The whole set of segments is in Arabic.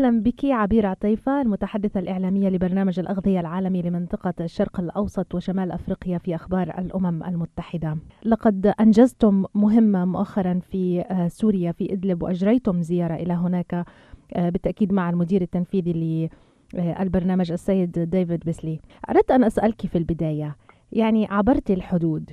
أهلا بك عبير عطيفة المتحدثة الإعلامية لبرنامج الأغذية العالمي لمنطقة الشرق الأوسط وشمال أفريقيا في أخبار الأمم المتحدة لقد أنجزتم مهمة مؤخرا في آه، سوريا في إدلب وأجريتم زيارة إلى هناك آه، بالتأكيد مع المدير التنفيذي للبرنامج السيد ديفيد بيسلي أردت أن أسألك في البداية يعني عبرت الحدود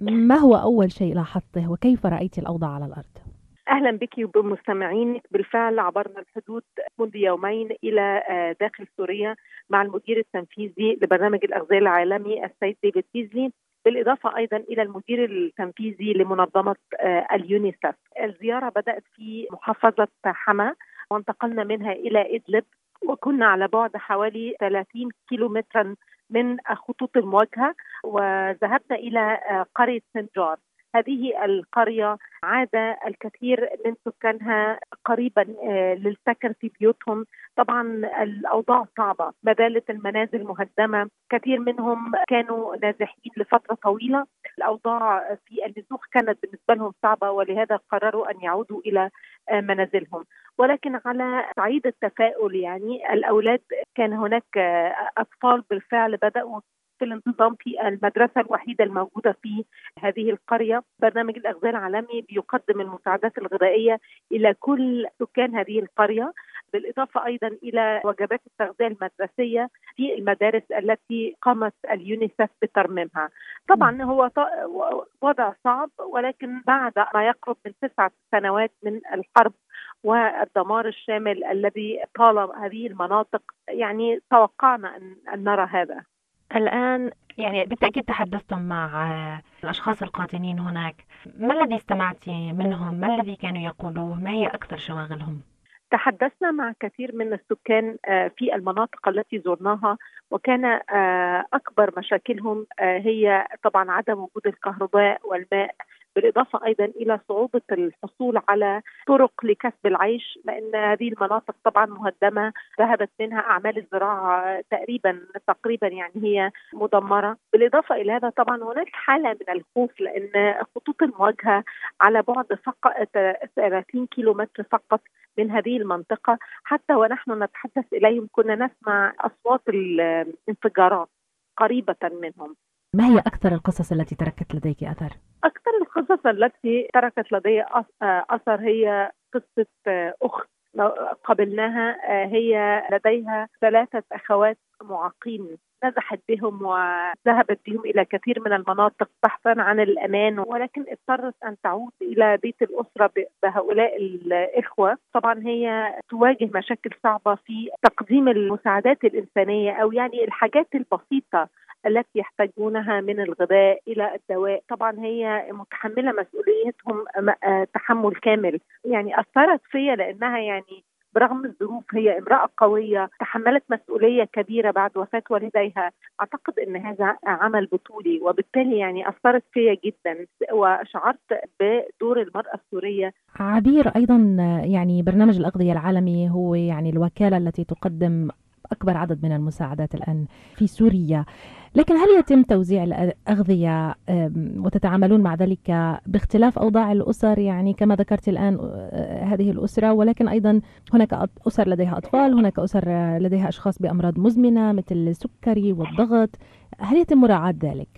ما هو أول شيء لاحظته وكيف رأيت الأوضاع على الأرض؟ أهلا بك وبمستمعينك بالفعل عبرنا الحدود منذ يومين إلى آه، داخل سوريا مع المدير التنفيذي لبرنامج الأغذية العالمي السيد ديفيد بيزلي بالإضافة أيضا إلى المدير التنفيذي لمنظمة آه، اليونيسف. الزيارة بدأت في محافظة حما وانتقلنا منها إلى إدلب وكنا على بعد حوالي 30 كيلو من خطوط المواجهة وذهبنا إلى آه، قرية سنجار هذه القرية عاد الكثير من سكانها قريبا آه، للسكن في بيوتهم. طبعا الأوضاع صعبة ما زالت المنازل مهدمة كثير منهم كانوا نازحين لفترة طويلة. الأوضاع في النزوح كانت بالنسبة لهم صعبة ولهذا قرروا أن يعودوا إلى آه، منازلهم. ولكن على صعيد التفاؤل يعني الأولاد كان هناك آه، أطفال بالفعل بدأوا في الانتظام في المدرسة الوحيدة الموجودة في هذه القرية. برنامج الأغذية العالمي بيقدم المساعدات الغذائية إلى كل سكان هذه القرية بالإضافة أيضا إلى وجبات التغذية المدرسية في المدارس التي قامت اليونيسف بترميمها. طبعا هو وضع صعب ولكن بعد ما يقرب من تسعة سنوات من الحرب والدمار الشامل الذي طال هذه المناطق يعني توقعنا أن نرى هذا. الآن يعني بالتأكيد تحدثتم مع الأشخاص القاطنين هناك. ما الذي استمعت منهم؟ ما الذي كانوا يقولوه؟ ما هي أكثر شواغلهم؟ تحدثنا مع كثير من السكان آه، في المناطق التي زرناها وكان آه، أكبر مشاكلهم آه، هي طبعا عدم وجود الكهرباء والماء بالإضافة أيضا إلى صعوبة الحصول على طرق لكسب العيش لأن هذه المناطق طبعا مهدمة ذهبت منها أعمال الزراعة تقريبا تقريبا يعني هي مدمرة. بالإضافة إلى هذا طبعا هناك حالة من الخوف لأن خطوط المواجهة على بعد فقط 30 كيلو متر فقط من هذه المنطقة. حتى ونحن نتحدث إليهم كنا نسمع أصوات الانفجارات قريبة منهم. ما هي أكثر القصص التي تركت لديك أثر؟ القصص التي تركت لدي أثر هي قصة أخت. قابلناها هي لديها ثلاثة أخوات معاقين. نزحت بهم وذهبت بهم إلى كثير من المناطق بحثا عن الأمان ولكن اضطرت أن تعود إلى بيت الأسرة بهؤلاء الإخوة. طبعا هي تواجه مشاكل صعبة في تقديم المساعدات الإنسانية أو يعني الحاجات البسيطة التي يحتاجونها من الغذاء إلى الدواء. طبعا هي متحملة مسؤوليتهم آه، تحمل كامل. يعني أثرت فيا لأنها يعني برغم الظروف هي امرأة قوية تحملت مسؤولية كبيرة بعد وفاة والديها. أعتقد أن هذا عمل بطولي وبالتالي يعني أثرت فيا جدا وشعرت بدور المرأة السورية. عبير أيضا يعني برنامج الأغذية العالمي هو يعني الوكالة التي تقدم أكبر عدد من المساعدات الآن في سوريا. لكن هل يتم توزيع الأغذية وتتعاملون مع ذلك باختلاف أوضاع الأسر يعني كما ذكرت الآن آه، هذه الأسرة ولكن أيضا هناك أسر لديها أطفال هناك أسر لديها أشخاص بأمراض مزمنة مثل السكري والضغط هل يتم مراعاة ذلك؟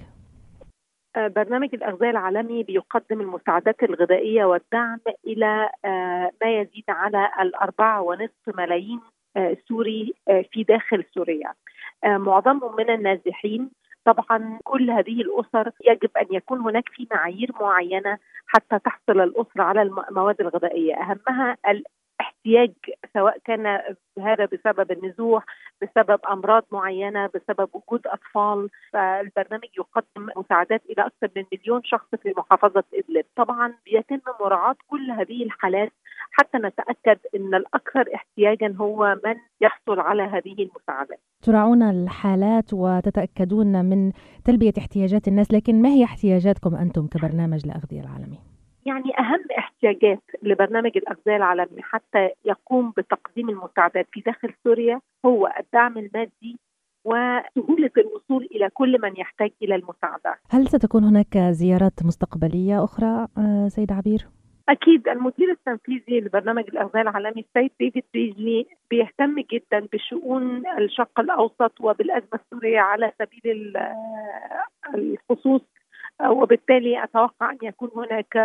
آه، برنامج الأغذية العالمي بيقدم المساعدات الغذائية والدعم إلى آه، ما يزيد على الأربعة ونصف ملايين سوري في داخل سوريا. آه، معظمهم من النازحين. طبعا كل هذه الأسر يجب أن يكون هناك في معايير معينة حتى تحصل الأسرة على المواد الغذائية. أهمها الاحتياج سواء كان هذا بسبب النزوح بسبب أمراض معينة بسبب وجود أطفال. فالبرنامج يقدم مساعدات إلى أكثر من مليون شخص في محافظة إدلب. طبعا يتم مراعاة كل هذه الحالات حتى نتأكد إن الأكثر احتياجا هو من يحصل على هذه المساعدات. تراعون الحالات وتتأكدون من تلبية احتياجات الناس، لكن ما هي احتياجاتكم أنتم كبرنامج الاغذيه العالمي؟ يعني أهم احتياجات لبرنامج الأغذية العالمي حتى يقوم بتقديم المساعدات في داخل سوريا هو الدعم المادي وسهولة الوصول إلى كل من يحتاج إلى المساعدة. هل ستكون هناك زيارات مستقبلية أخرى آه، سيد عبير؟ أكيد المدير التنفيذي لبرنامج الأغذية العالمي السيد ديفيد بيجلي بيهتم جدا بشؤون الشرق الأوسط وبالأزمة السورية على سبيل الخصوص وبالتالي أتوقع أن يكون هناك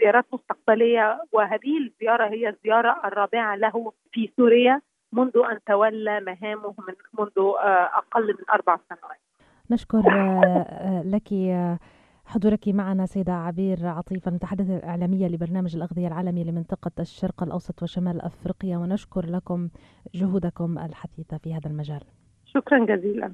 زيارات مستقبلية وهذه الزيارة هي الزيارة الرابعة له في سوريا منذ أن تولى مهامه من منذ أقل من أربع سنوات. نشكر لك حضورك معنا سيدة عبير عطيفة المتحدثة الإعلامية لبرنامج الأغذية العالمي لمنطقة الشرق الأوسط وشمال أفريقيا ونشكر لكم جهودكم الحثيثة في هذا المجال. شكرا جزيلا.